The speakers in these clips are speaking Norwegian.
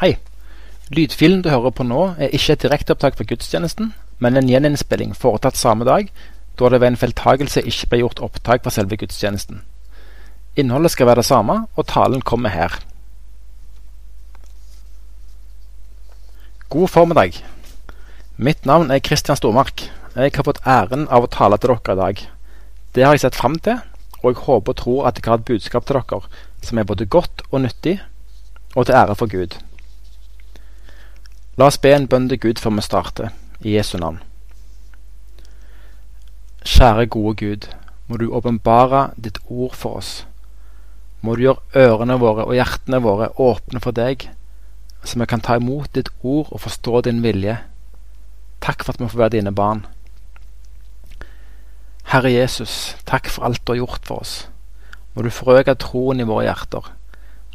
Hei. Lydfilen du hører på nå, er ikke et direkteopptak fra gudstjenesten, men en gjeninnspilling foretatt samme dag, da det ved en feiltagelse ikke ble gjort opptak fra selve gudstjenesten. Innholdet skal være det samme, og talen kommer her. God formiddag. Mitt navn er Kristian Stormark. Jeg har fått æren av å tale til dere i dag. Det har jeg sett fram til, og jeg håper og tror at jeg har et budskap til dere som er både godt og nyttig, og til ære for Gud. La oss be en bønn til Gud før vi starter, i Jesu navn. Kjære gode Gud, må du åpenbare ditt ord for oss. Må du gjøre ørene våre og hjertene våre åpne for deg, så vi kan ta imot ditt ord og forstå din vilje. Takk for at vi får være dine barn. Herre Jesus, takk for alt du har gjort for oss. Må du forøke troen i våre hjerter.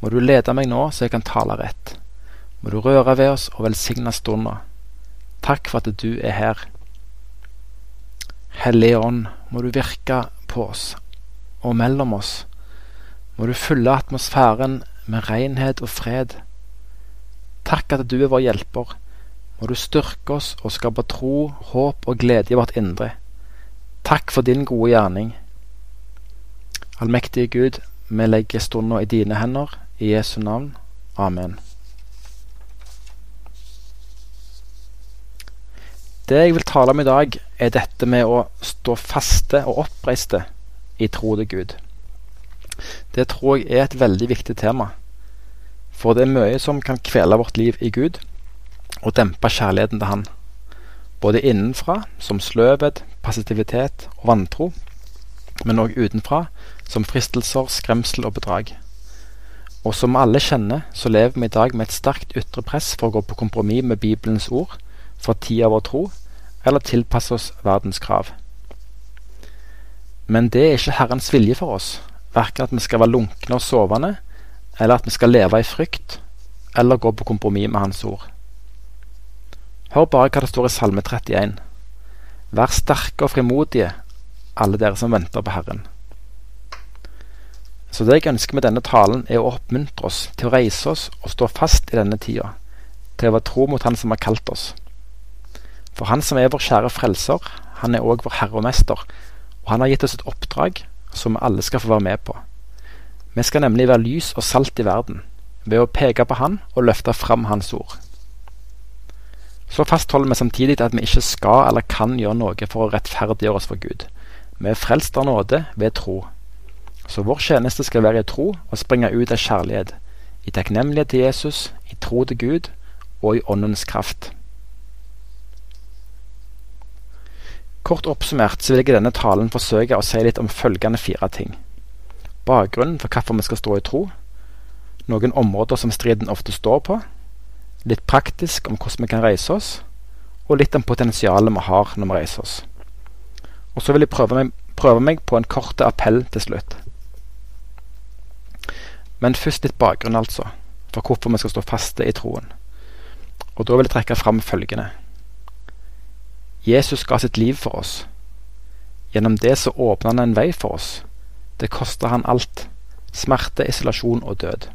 Må du lede meg nå, så jeg kan tale rett. Må du røre ved oss og velsigne stunda. Takk for at du er her. Hellige Ånd, må du virke på oss og mellom oss. Må du fylle atmosfæren med renhet og fred. Takk at du er vår hjelper. Må du styrke oss og skape tro, håp og glede i vårt indre. Takk for din gode gjerning. Allmektige Gud, vi legger stunda i dine hender. I Jesu navn. Amen. Det jeg vil tale om i dag, er dette med å stå faste og oppreiste i tro til Gud. Det tror jeg er et veldig viktig tema. For det er mye som kan kvele vårt liv i Gud, og dempe kjærligheten til Han. Både innenfra, som sløvhet, passivitet og vantro, men òg utenfra, som fristelser, skremsel og bedrag. Og som alle kjenner, så lever vi i dag med et sterkt ytre press for å gå på kompromiss med Bibelens ord, for tida vår tro, eller tilpasse oss verdens krav. Men det er ikke Herrens vilje for oss, verken at vi skal være lunkne og sovende, eller at vi skal leve i frykt, eller gå på kompromiss med Hans ord. Hør bare hva det står i Salme 31. Vær sterke og frimodige, alle dere som venter på Herren. Så det jeg ønsker med denne talen, er å oppmuntre oss til å reise oss og stå fast i denne tida, til å være tro mot Han som har kalt oss. For Han som er vår kjære frelser, han er òg vår herre og mester, og han har gitt oss et oppdrag som alle skal få være med på. Vi skal nemlig være lys og salt i verden, ved å peke på Han og løfte fram Hans ord. Så fastholder vi samtidig at vi ikke skal eller kan gjøre noe for å rettferdiggjøre oss for Gud. Vi er frelst av nåde ved tro. Så vår tjeneste skal være i tro og springe ut av kjærlighet, i takknemlighet til Jesus, i tro til Gud og i Åndens kraft. Kort oppsummert så vil jeg i denne talen forsøke å si litt om følgende fire ting. Bakgrunnen for hvorfor vi skal stå i tro. Noen områder som striden ofte står på. Litt praktisk om hvordan vi kan reise oss. Og litt om potensialet vi har når vi reiser oss. Og så vil jeg prøve meg, prøve meg på en kort appell til slutt. Men først litt bakgrunn, altså, for hvorfor vi skal stå faste i troen. Og da vil jeg trekke fram følgende. Jesus ga sitt liv for oss. Gjennom det så åpna han en vei for oss. Det kosta han alt. Smerte, isolasjon og død.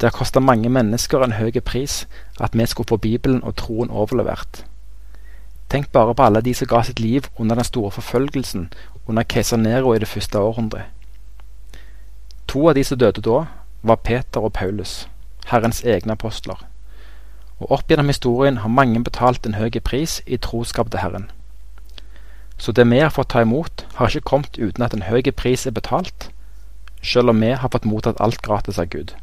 Det har kosta mange mennesker en høy pris at vi skulle få Bibelen og troen overlevert. Tenk bare på alle de som ga sitt liv under den store forfølgelsen under keiser Nero i det første århundret. To av de som døde da, var Peter og Paulus, Herrens egne apostler og opp gjennom historien har mange betalt en høy pris i troskap til Herren. Så det vi har fått ta imot, har ikke kommet uten at en høy pris er betalt, selv om vi har fått mottatt alt gratis av Gud.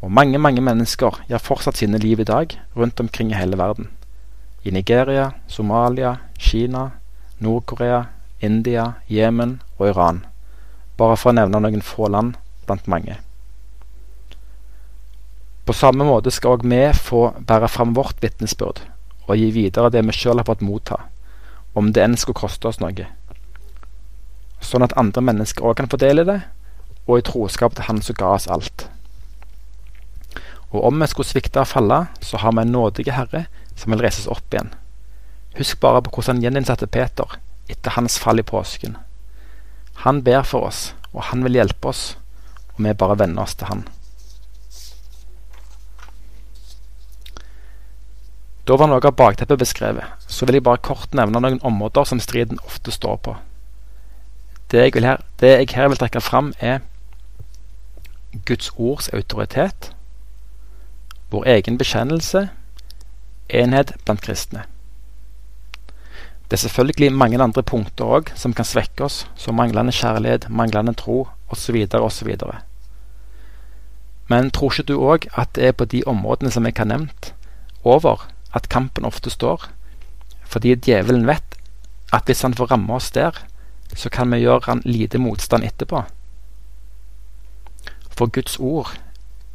Og mange, mange mennesker gjør fortsatt sine liv i dag rundt omkring i hele verden. I Nigeria, Somalia, Kina, Nord-Korea, India, Jemen og Iran. Bare for å nevne noen få land blant mange. På samme måte skal òg vi få bære fram vårt vitnesbyrd og gi videre det vi sjøl har fått motta, om det enn skulle koste oss noe. Sånn at andre mennesker òg kan få del i det, og i troskap til Han som ga oss alt. Og om vi skulle svikte og falle, så har vi en nådige Herre som vil reises opp igjen. Husk bare på hvordan han gjeninnsatte Peter etter hans fall i påsken. Han ber for oss, og han vil hjelpe oss, og vi bare venner oss til han. Da var noe av bakteppet beskrevet, så vil jeg bare kort nevne noen områder som striden ofte står på. Det jeg, her, det jeg her vil trekke fram, er Guds ords autoritet, vår egen bekjennelse, enhet blant kristne. Det er selvfølgelig mange andre punkter òg som kan svekke oss, som manglende kjærlighet, manglende tro osv. osv. Men tror ikke du òg at det er på de områdene som jeg har nevnt, over at kampen ofte står? Fordi djevelen vet at hvis han får ramme oss der, så kan vi gjøre han lite motstand etterpå. For Guds ord,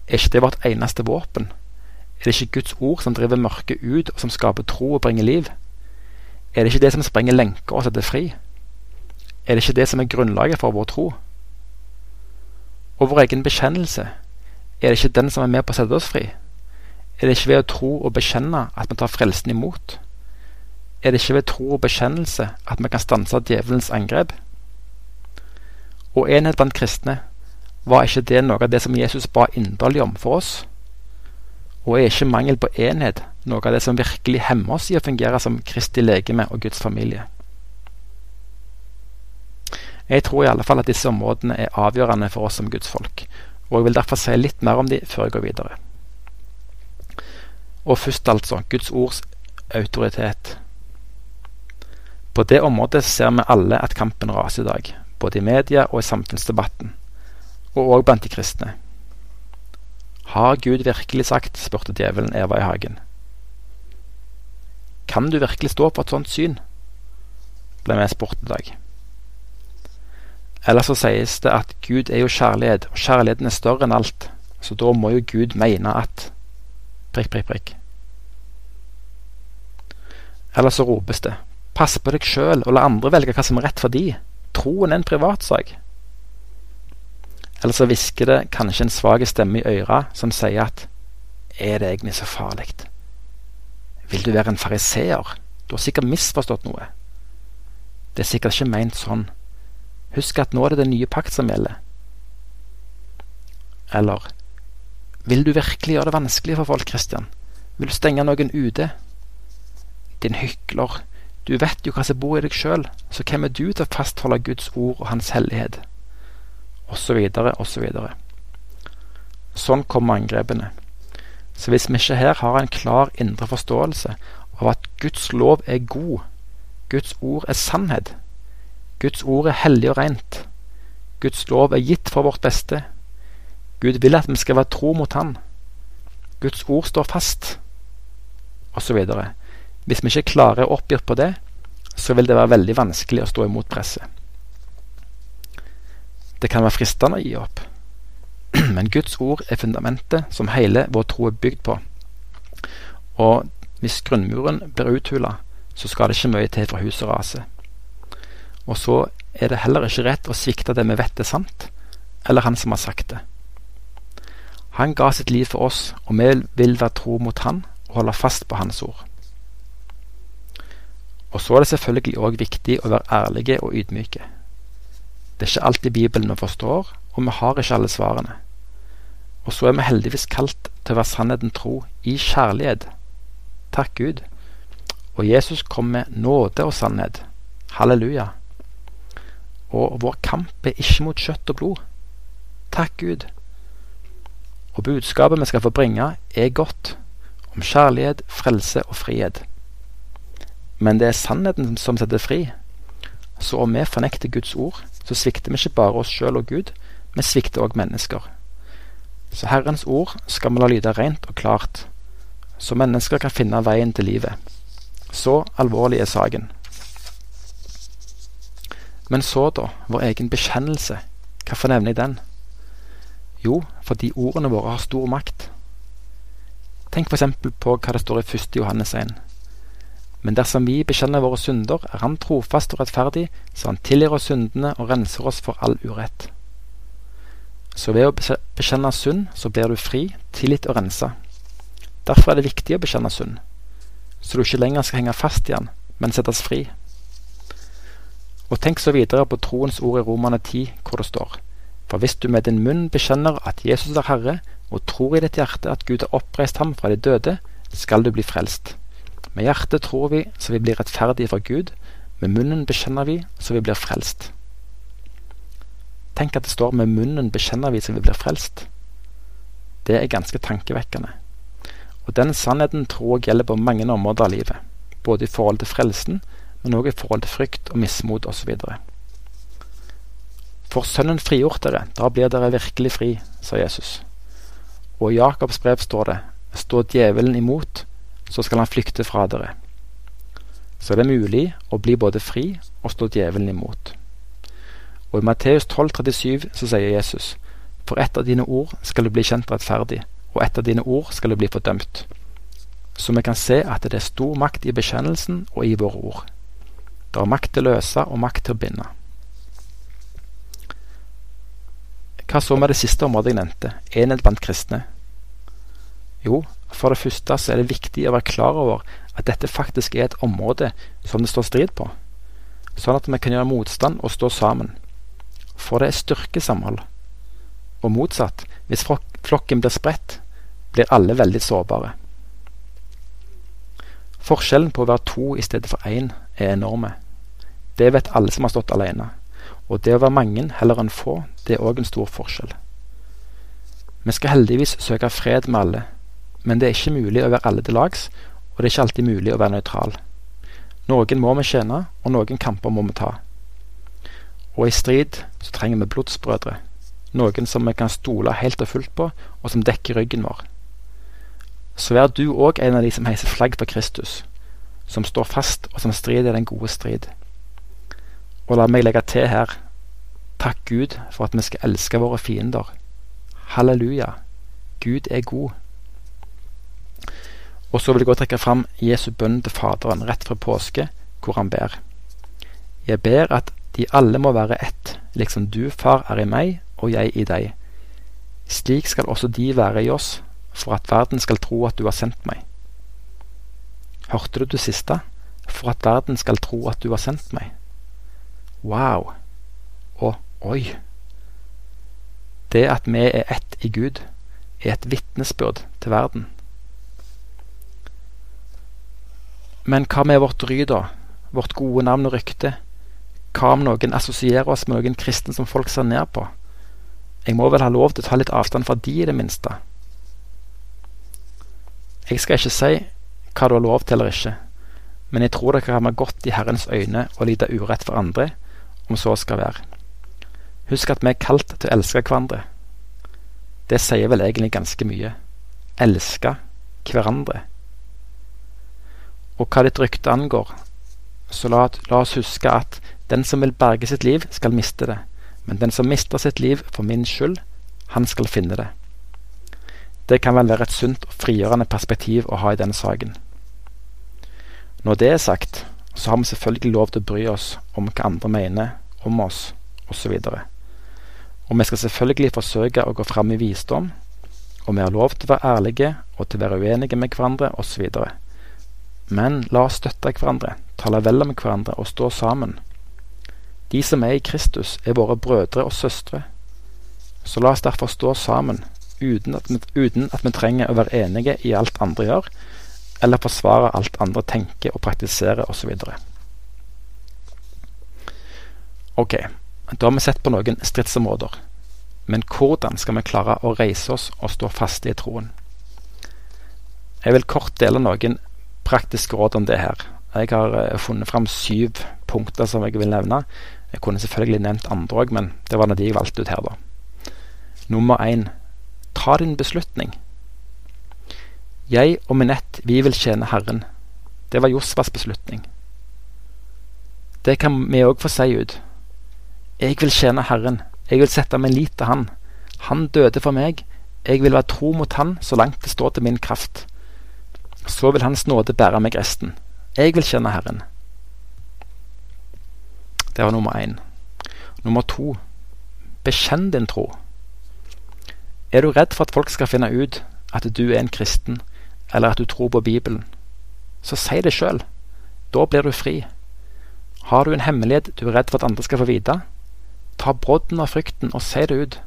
er ikke det vårt eneste våpen? Er det ikke Guds ord som driver mørket ut, og som skaper tro og bringer liv? Er det ikke det som sprenger lenker og setter fri? Er det ikke det som er grunnlaget for vår tro? Og vår egen bekjennelse, er det ikke den som er med på å sette oss fri? Er det ikke ved å tro og bekjenne at vi tar frelsen imot? Er det ikke ved tro og bekjennelse at vi kan stanse djevelens angrep? Og enhet blant kristne, var ikke det noe av det som Jesus ba inderlig om for oss? Og er ikke mangel på enhet noe av det som virkelig hemmer oss i å fungere som Kristi legeme og Guds familie? Jeg tror i alle fall at disse områdene er avgjørende for oss som Guds folk, og jeg vil derfor si litt mer om de før jeg går videre. Og først altså Guds ords autoritet. På det området ser vi alle at kampen raser i dag, både i media og i samfunnsdebatten, og òg blant de kristne. Har Gud virkelig sagt, spurte djevelen Eva i hagen. Kan du virkelig stå på et sånt syn? ble vi spurt i dag. Eller så sies det at Gud er jo kjærlighet, og kjærligheten er større enn alt, så da må jo Gud mene at prikk, prikk, prikk. Eller så ropes det Pass på deg sjøl, og la andre velge hva som er rett for de. Troen er en privatsak. Eller så hvisker det kanskje en svak stemme i øret som sier at Er det egentlig så farlig? Vil du være en fariseer? Du har sikkert misforstått noe. Det er sikkert ikke meint sånn. Husk at nå er det den nye pakt som gjelder. Eller Vil du virkelig gjøre det vanskelig for folk, Christian? Vil du stenge noen ute? Din hykler. Du vet jo hva som bor i deg sjøl, så hvem er du til å fastholde Guds ord og Hans hellighet? Og så videre, og så videre. Sånn kommer angrepene. Så hvis vi ikke her har en klar indre forståelse av at Guds lov er god, Guds ord er sannhet, Guds ord er hellig og rent, Guds lov er gitt for vårt beste, Gud vil at vi skal være tro mot Han, Guds ord står fast, osv. Hvis vi ikke klarer å oppgi på det, så vil det være veldig vanskelig å stå imot presset. Det kan være fristende å gi opp, men Guds ord er fundamentet som hele vår tro er bygd på. Og hvis grunnmuren blir uthula, så skal det ikke mye til for huset raser. Og så er det heller ikke rett å svikte det vi vet er sant, eller Han som har sagt det. Han ga sitt liv for oss, og vi vil være tro mot Han og holde fast på Hans ord. Og så er det selvfølgelig òg viktig å være ærlige og ydmyke. Det er ikke alltid Bibelen vi forstår, og vi har ikke alle svarene. Og så er vi heldigvis kalt til å være sannheten tro i kjærlighet. Takk Gud. Og Jesus kom med nåde og sannhet. Halleluja. Og vår kamp er ikke mot kjøtt og blod. Takk Gud. Og budskapet vi skal få bringe, er godt, om kjærlighet, frelse og frihet. Men det er sannheten som setter fri. Så om vi fornekter Guds ord, så svikter vi ikke bare oss sjøl og Gud, vi svikter òg mennesker. Så Herrens ord skal vi la lyde rent og klart, så mennesker kan finne veien til livet. Så alvorlig er saken. Men så, da, vår egen bekjennelse. Hvorfor nevner jeg den? Jo, fordi ordene våre har stor makt. Tenk f.eks. på hva det står i 1. Johannes 1. Men dersom vi bekjenner våre synder, er Han trofast og rettferdig, så Han tilgir oss syndene og renser oss for all urett. Så ved å bekjenne synd, så blir du fri, tilgitt og rensa. Derfor er det viktig å bekjenne synd, så du ikke lenger skal henge fast i den, men settes fri. Og tenk så videre på troens ord i Romane 10, hvor det står:" For hvis du med din munn bekjenner at Jesus er Herre, og tror i ditt hjerte at Gud har oppreist ham fra de døde, skal du bli frelst. Med hjertet tror vi så vi blir rettferdige for Gud. Med munnen bekjenner vi så vi blir frelst. Tenk at det står 'med munnen bekjenner vi så vi blir frelst'. Det er ganske tankevekkende. Og den sannheten tror jeg gjelder på mange områder av livet. Både i forhold til frelsen, men også i forhold til frykt og mismot osv. For Sønnen frigjort dere, da blir dere virkelig fri, sa Jesus. Og i Jakobs brev står det, stå djevelen imot, så skal han flykte fra dere. Så det er mulig å bli både fri og stå djevelen imot. Og i Matteus 12, 37 så sier Jesus, for ett av dine ord skal du bli kjent rettferdig, og ett av dine ord skal du bli fordømt. Så vi kan se at det er stor makt i bekjennelsen og i våre ord. Det er makt til å løse og makt til å binde. Hva så med det siste området jeg nevnte, enhet blant kristne? Jo, for det første så er det viktig å være klar over at dette faktisk er et område som det står strid på, sånn at vi kan gjøre motstand og stå sammen. For det er styrkesamhold. Og motsatt, hvis flokken blir spredt, blir alle veldig sårbare. Forskjellen på å være to i stedet for én er enorme. Det vet alle som har stått alene. Og det å være mange heller enn få, det er òg en stor forskjell. Vi skal heldigvis søke fred med alle, men det er ikke mulig å være alle til lags, og det er ikke alltid mulig å være nøytral. Noen må vi tjene, og noen kamper må vi ta. Og i strid så trenger vi blodsbrødre, noen som vi kan stole helt og fullt på, og som dekker ryggen vår. Så vær du òg en av de som heiser flagg for Kristus, som står fast, og som strider den gode strid. Og la meg legge til her takk Gud for at vi skal elske våre fiender. Halleluja. Gud er god. Og så vil jeg gå og trekke fram Jesu bønn til Faderen rett fra påske, hvor han ber. Jeg ber at de alle må være ett, liksom du, Far, er i meg og jeg i deg. Slik skal også de være i oss, for at verden skal tro at du har sendt meg. Hørte du det siste? For at verden skal tro at du har sendt meg. Wow. Og oi. Det at vi er ett i Gud, er et vitnesbyrd til verden. Men hva med vårt ry, da? Vårt gode navn og rykte? Hva om noen assosierer oss med noen kristne som folk ser ned på? Jeg må vel ha lov til å ta litt avstand fra de, i det minste. Jeg skal ikke si hva du har lov til eller ikke, men jeg tror det kan være godt i Herrens øyne å lide urett for andre om så skal være. Husk at vi er kalt til å elske hverandre. Det sier vel egentlig ganske mye. Elske hverandre. Og hva ditt rykte angår, så la, la, oss huske at den som vil berge sitt liv, skal miste det. Men den som mister sitt liv for min skyld, han skal finne det. Det kan vel være et sunt og frigjørende perspektiv å ha i denne saken. Når det er sagt, så har vi selvfølgelig lov til å bry oss om hva andre mener om oss, osv. Og, og vi skal selvfølgelig forsøke å gå fram i visdom, og vi har lov til å være ærlige og til å være uenige med hverandre, osv. Men la oss støtte hverandre, tale vel om hverandre og stå sammen. De som er i Kristus, er våre brødre og søstre. Så la oss derfor stå sammen, uten at, vi, uten at vi trenger å være enige i alt andre gjør, eller forsvare alt andre tenker og praktiserer osv. Ok, da har vi sett på noen stridsområder. Men hvordan skal vi klare å reise oss og stå faste i troen? Jeg vil kort dele noen praktiske råd om det her. Jeg har uh, funnet fram syv punkter som jeg vil nevne. Jeg kunne selvfølgelig nevnt andre òg, men det var de jeg valgte ut her, da. Nummer én ta din beslutning. Jeg og Minette, vi vil tjene Herren. Det var Josvas beslutning. Det kan vi òg få si ut. Jeg vil tjene Herren. Jeg vil sette min lit til Han. Han døde for meg. Jeg vil være tro mot Han så langt det står til min kraft. Så vil Hans nåde bære meg resten. Jeg vil tjene Herren. Det var nummer én. Nummer to bekjenn din tro. Er du redd for at folk skal finne ut at du er en kristen, eller at du tror på Bibelen, så si det sjøl. Da blir du fri. Har du en hemmelighet du er redd for at andre skal få vite, ta brodden av frykten og si det ut.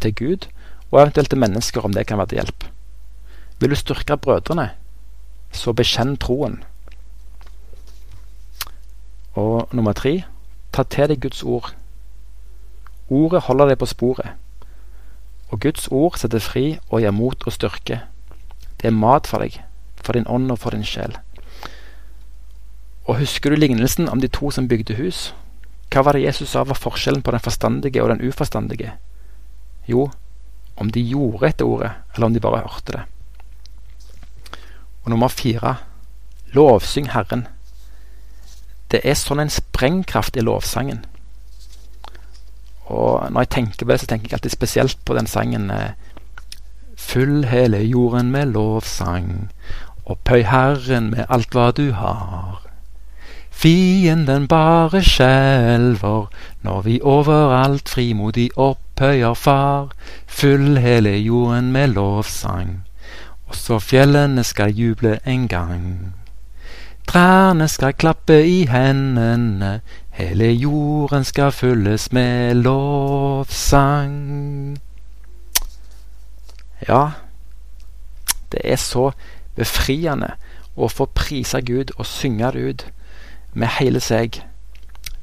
Til Gud, og eventuelt til mennesker om det kan være til hjelp. Vil du styrke brødrene? så bekjenn troen. Og nummer tre ta til deg Guds ord. Ordet holder deg på sporet. Og Guds ord setter fri og gir mot og styrke. Det er mat for deg, for din ånd og for din sjel. Og husker du lignelsen om de to som bygde hus? Hva var det Jesus sa var forskjellen på den forstandige og den uforstandige? Jo, om de gjorde etter ordet, eller om de bare hørte det. Og nummer fire lovsyng Herren. Det er sånn en sprengkraft i lovsangen. Og når jeg tenker på det, så tenker jeg alltid spesielt på den sangen eh, Fyll hele jorden med lovsang, opphøy Herren med alt hva du har. Fienden bare skjelver når vi overalt frimodig opphøyer Far. Fyll hele jorden med lovsang, også fjellene skal juble en gang. Trærne skal klappe i hendene, hele jorden skal fylles med lovsang. Ja, det er så befriende å få prise Gud og synge det ut med hele seg.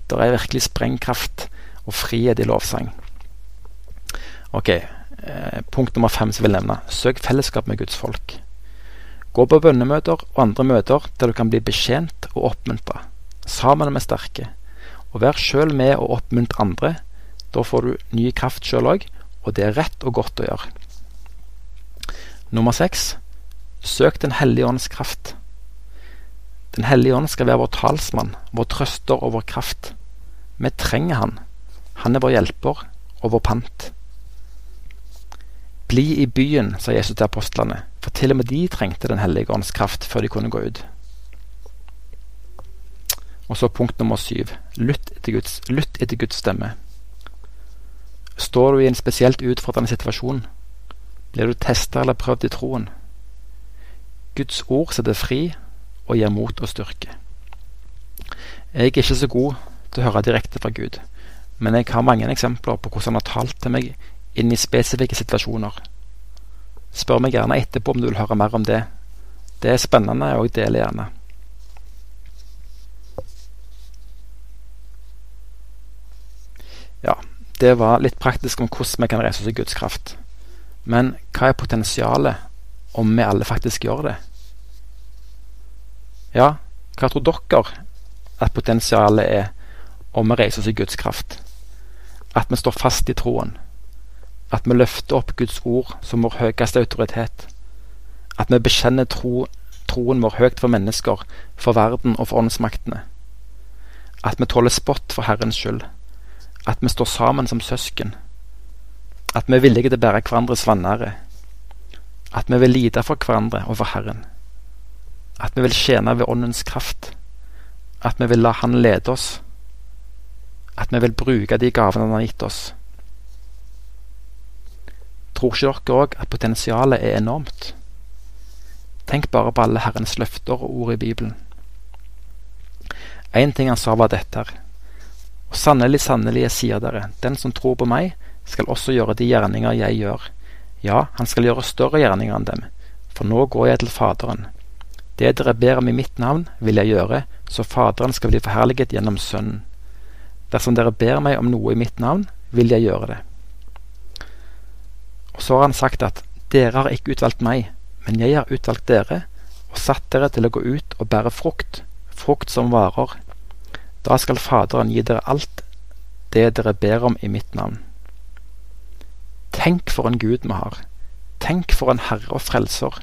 Det er virkelig sprengkraft og frihet i lovsang. Ok, eh, punkt nummer fem som jeg vil nevne. Søk fellesskap med Guds folk. Gå på bønnemøter og andre møter der du kan bli betjent og oppmuntra, sammen med sterke. Og vær sjøl med å oppmuntre andre. Da får du ny kraft sjøl òg, og det er rett og godt å gjøre. Nummer seks søk Den hellige ånds kraft. Den hellige ånd skal være vår talsmann, vår trøster og vår kraft. Vi trenger han. Han er vår hjelper og vår pant. Bli i byen, sa Jesus til apostlene, for til og med de trengte Den hellige ånds kraft før de kunne gå ut. Og så punkt nummer syv. Lytt etter Guds, lytt etter Guds stemme. Står du i en spesielt utfordrende situasjon? Blir du testa eller prøvd i troen? Guds ord setter fri og gir mot og styrke. Jeg er ikke så god til å høre direkte fra Gud, men jeg har mange eksempler på hvordan han har talt til meg inn i spesifikke situasjoner. Spør meg gjerne etterpå om du vil høre mer om det. Det er spennende, og jeg deler gjerne. Ja, det var litt praktisk om hvordan vi kan reise oss i Guds kraft. Men hva er potensialet om vi alle faktisk gjør det? Ja, hva tror dere at potensialet er om vi reiser oss i Guds kraft? At vi står fast i troen? At vi løfter opp Guds ord som vår høyeste autoritet. At vi bekjenner tro, troen vår høyt for mennesker, for verden og for åndsmaktene. At vi tåler spott for Herrens skyld. At vi står sammen som søsken. At vi er villige til å bære hverandres vanære. At vi vil lide for hverandre og for Herren. At vi vil tjene ved Åndens kraft. At vi vil la Han lede oss. At vi vil bruke de gavene Han har gitt oss Tror ikke dere òg at potensialet er enormt? Tenk bare på alle Herrens løfter og ord i Bibelen. Én ting han sa, var dette her. Og sannelig, sannelig, jeg sier dere, den som tror på meg, skal også gjøre de gjerninger jeg gjør. Ja, han skal gjøre større gjerninger enn dem, for nå går jeg til Faderen. Det dere ber om i mitt navn, vil jeg gjøre, så Faderen skal bli forherliget gjennom Sønnen. Dersom dere ber meg om noe i mitt navn, vil jeg gjøre det. Og så har han sagt at dere har ikke utvalgt meg, men jeg har utvalgt dere og satt dere til å gå ut og bære frukt, frukt som varer. Da skal Faderen gi dere alt det dere ber om i mitt navn. Tenk for en Gud vi har. Tenk for en Herre og Frelser.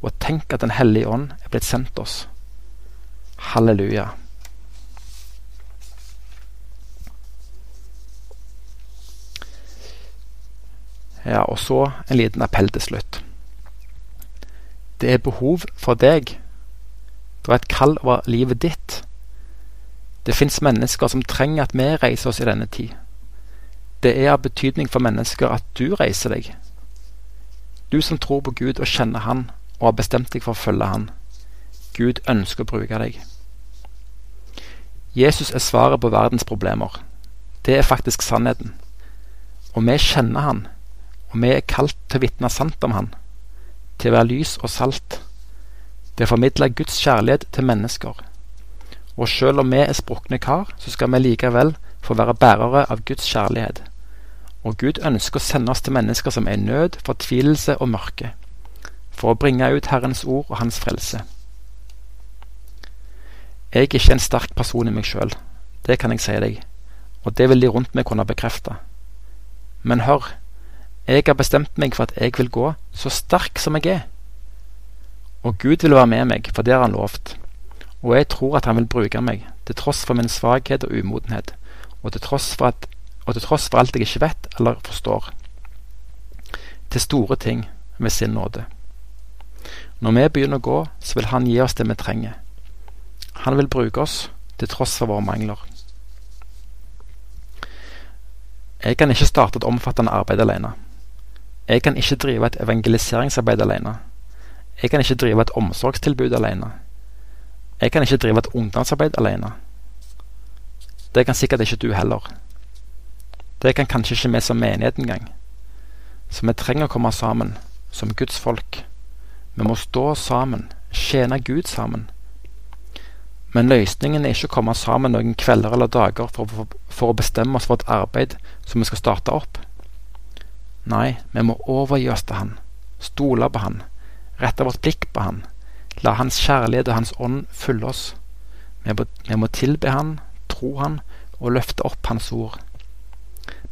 Og tenk at Den hellige ånd er blitt sendt oss. Halleluja. Ja, og så en liten appell til slutt. Det er behov for deg. Det er et kall over livet ditt. Det fins mennesker som trenger at vi reiser oss i denne tid. Det er av betydning for mennesker at du reiser deg. Du som tror på Gud og kjenner Han og har bestemt deg for å følge Han. Gud ønsker å bruke deg. Jesus er svaret på verdens problemer. Det er faktisk sannheten. Og vi kjenner Han og vi er kalt til å vitne sant om Han, til å være lys og salt. Det å formidle Guds kjærlighet til mennesker. Og selv om vi er sprukne kar, så skal vi likevel få være bærere av Guds kjærlighet. Og Gud ønsker å sende oss til mennesker som er i nød, fortvilelse og mørke, for å bringe ut Herrens ord og Hans frelse. Jeg er ikke en sterk person i meg sjøl, det kan jeg si deg, og det vil de rundt meg kunne bekrefte. Men hør, jeg har bestemt meg for at jeg vil gå så sterk som jeg er. Og Gud vil være med meg, for det har han lovt. Og jeg tror at han vil bruke meg, til tross for min svakhet og umodenhet, og til tross for, at, og til tross for alt jeg ikke vet eller forstår. Til store ting med sin nåde. Når vi begynner å gå, så vil han gi oss det vi trenger. Han vil bruke oss, til tross for våre mangler. Jeg kan ikke starte et omfattende arbeid alene. Jeg kan ikke drive et evangeliseringsarbeid alene. Jeg kan ikke drive et omsorgstilbud alene. Jeg kan ikke drive et ungdomsarbeid alene. Det kan sikkert ikke du heller. Det kan kanskje ikke vi som menighet engang. Så vi trenger å komme sammen, som Guds folk. Vi må stå sammen, tjene Gud sammen. Men løsningen er ikke å komme sammen noen kvelder eller dager for, for, for, å bestemme oss for et arbeid som vi skal starte opp. Nei, vi må overgi oss til Han, stole på Han, rette vårt blikk på Han, la Hans kjærlighet og Hans ånd fylle oss. Vi må, vi må tilbe Han, tro Han og løfte opp Hans ord.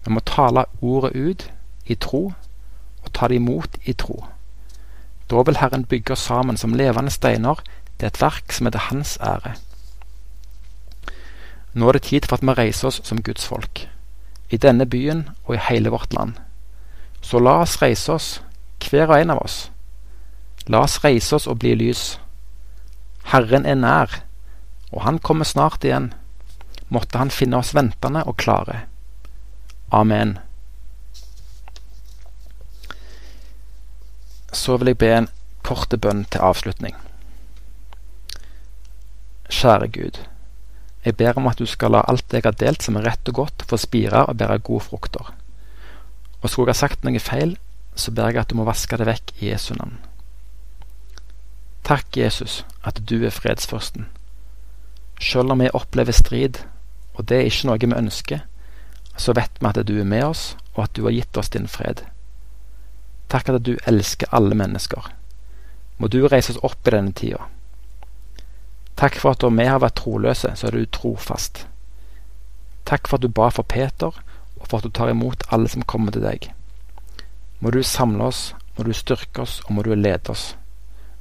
Vi må tale ordet ut i tro og ta det imot i tro. Da vil Herren bygge oss sammen som levende steiner til et verk som er til Hans ære. Nå er det tid for at vi reiser oss som Guds folk, i denne byen og i hele vårt land. Så la oss reise oss, hver og en av oss. La oss reise oss og bli lys. Herren er nær, og han kommer snart igjen. Måtte han finne oss ventende og klare. Amen. Så vil jeg be en kort bønn til avslutning. Kjære Gud. Jeg ber om at du skal la alt jeg har delt som er rett og godt, få spire og bære gode frukter. Og skulle jeg ha sagt noe feil, så ber jeg at du må vaske det vekk i Jesu navn. Takk, Jesus, at du er fredsførsten. Selv om vi opplever strid, og det er ikke noe vi ønsker, så vet vi at du er med oss, og at du har gitt oss din fred. Takk at du elsker alle mennesker. Må du reise oss opp i denne tida. Takk for at da vi har vært troløse, så er du trofast. Takk for at du ba for Peter, og for at du tar imot alle som kommer til deg. Må du samle oss, må du styrke oss, og må du lede oss.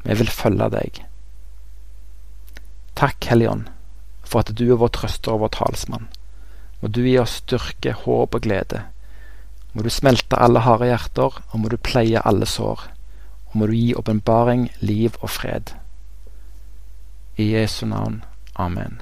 Vi vil følge deg. Takk, Helligånd, for at du er vår trøster og vår talsmann. Må du gi oss styrke, håp og glede. Må du smelte alle harde hjerter, og må du pleie alle sår. Og må du gi åpenbaring, liv og fred. I Jesu navn. Amen.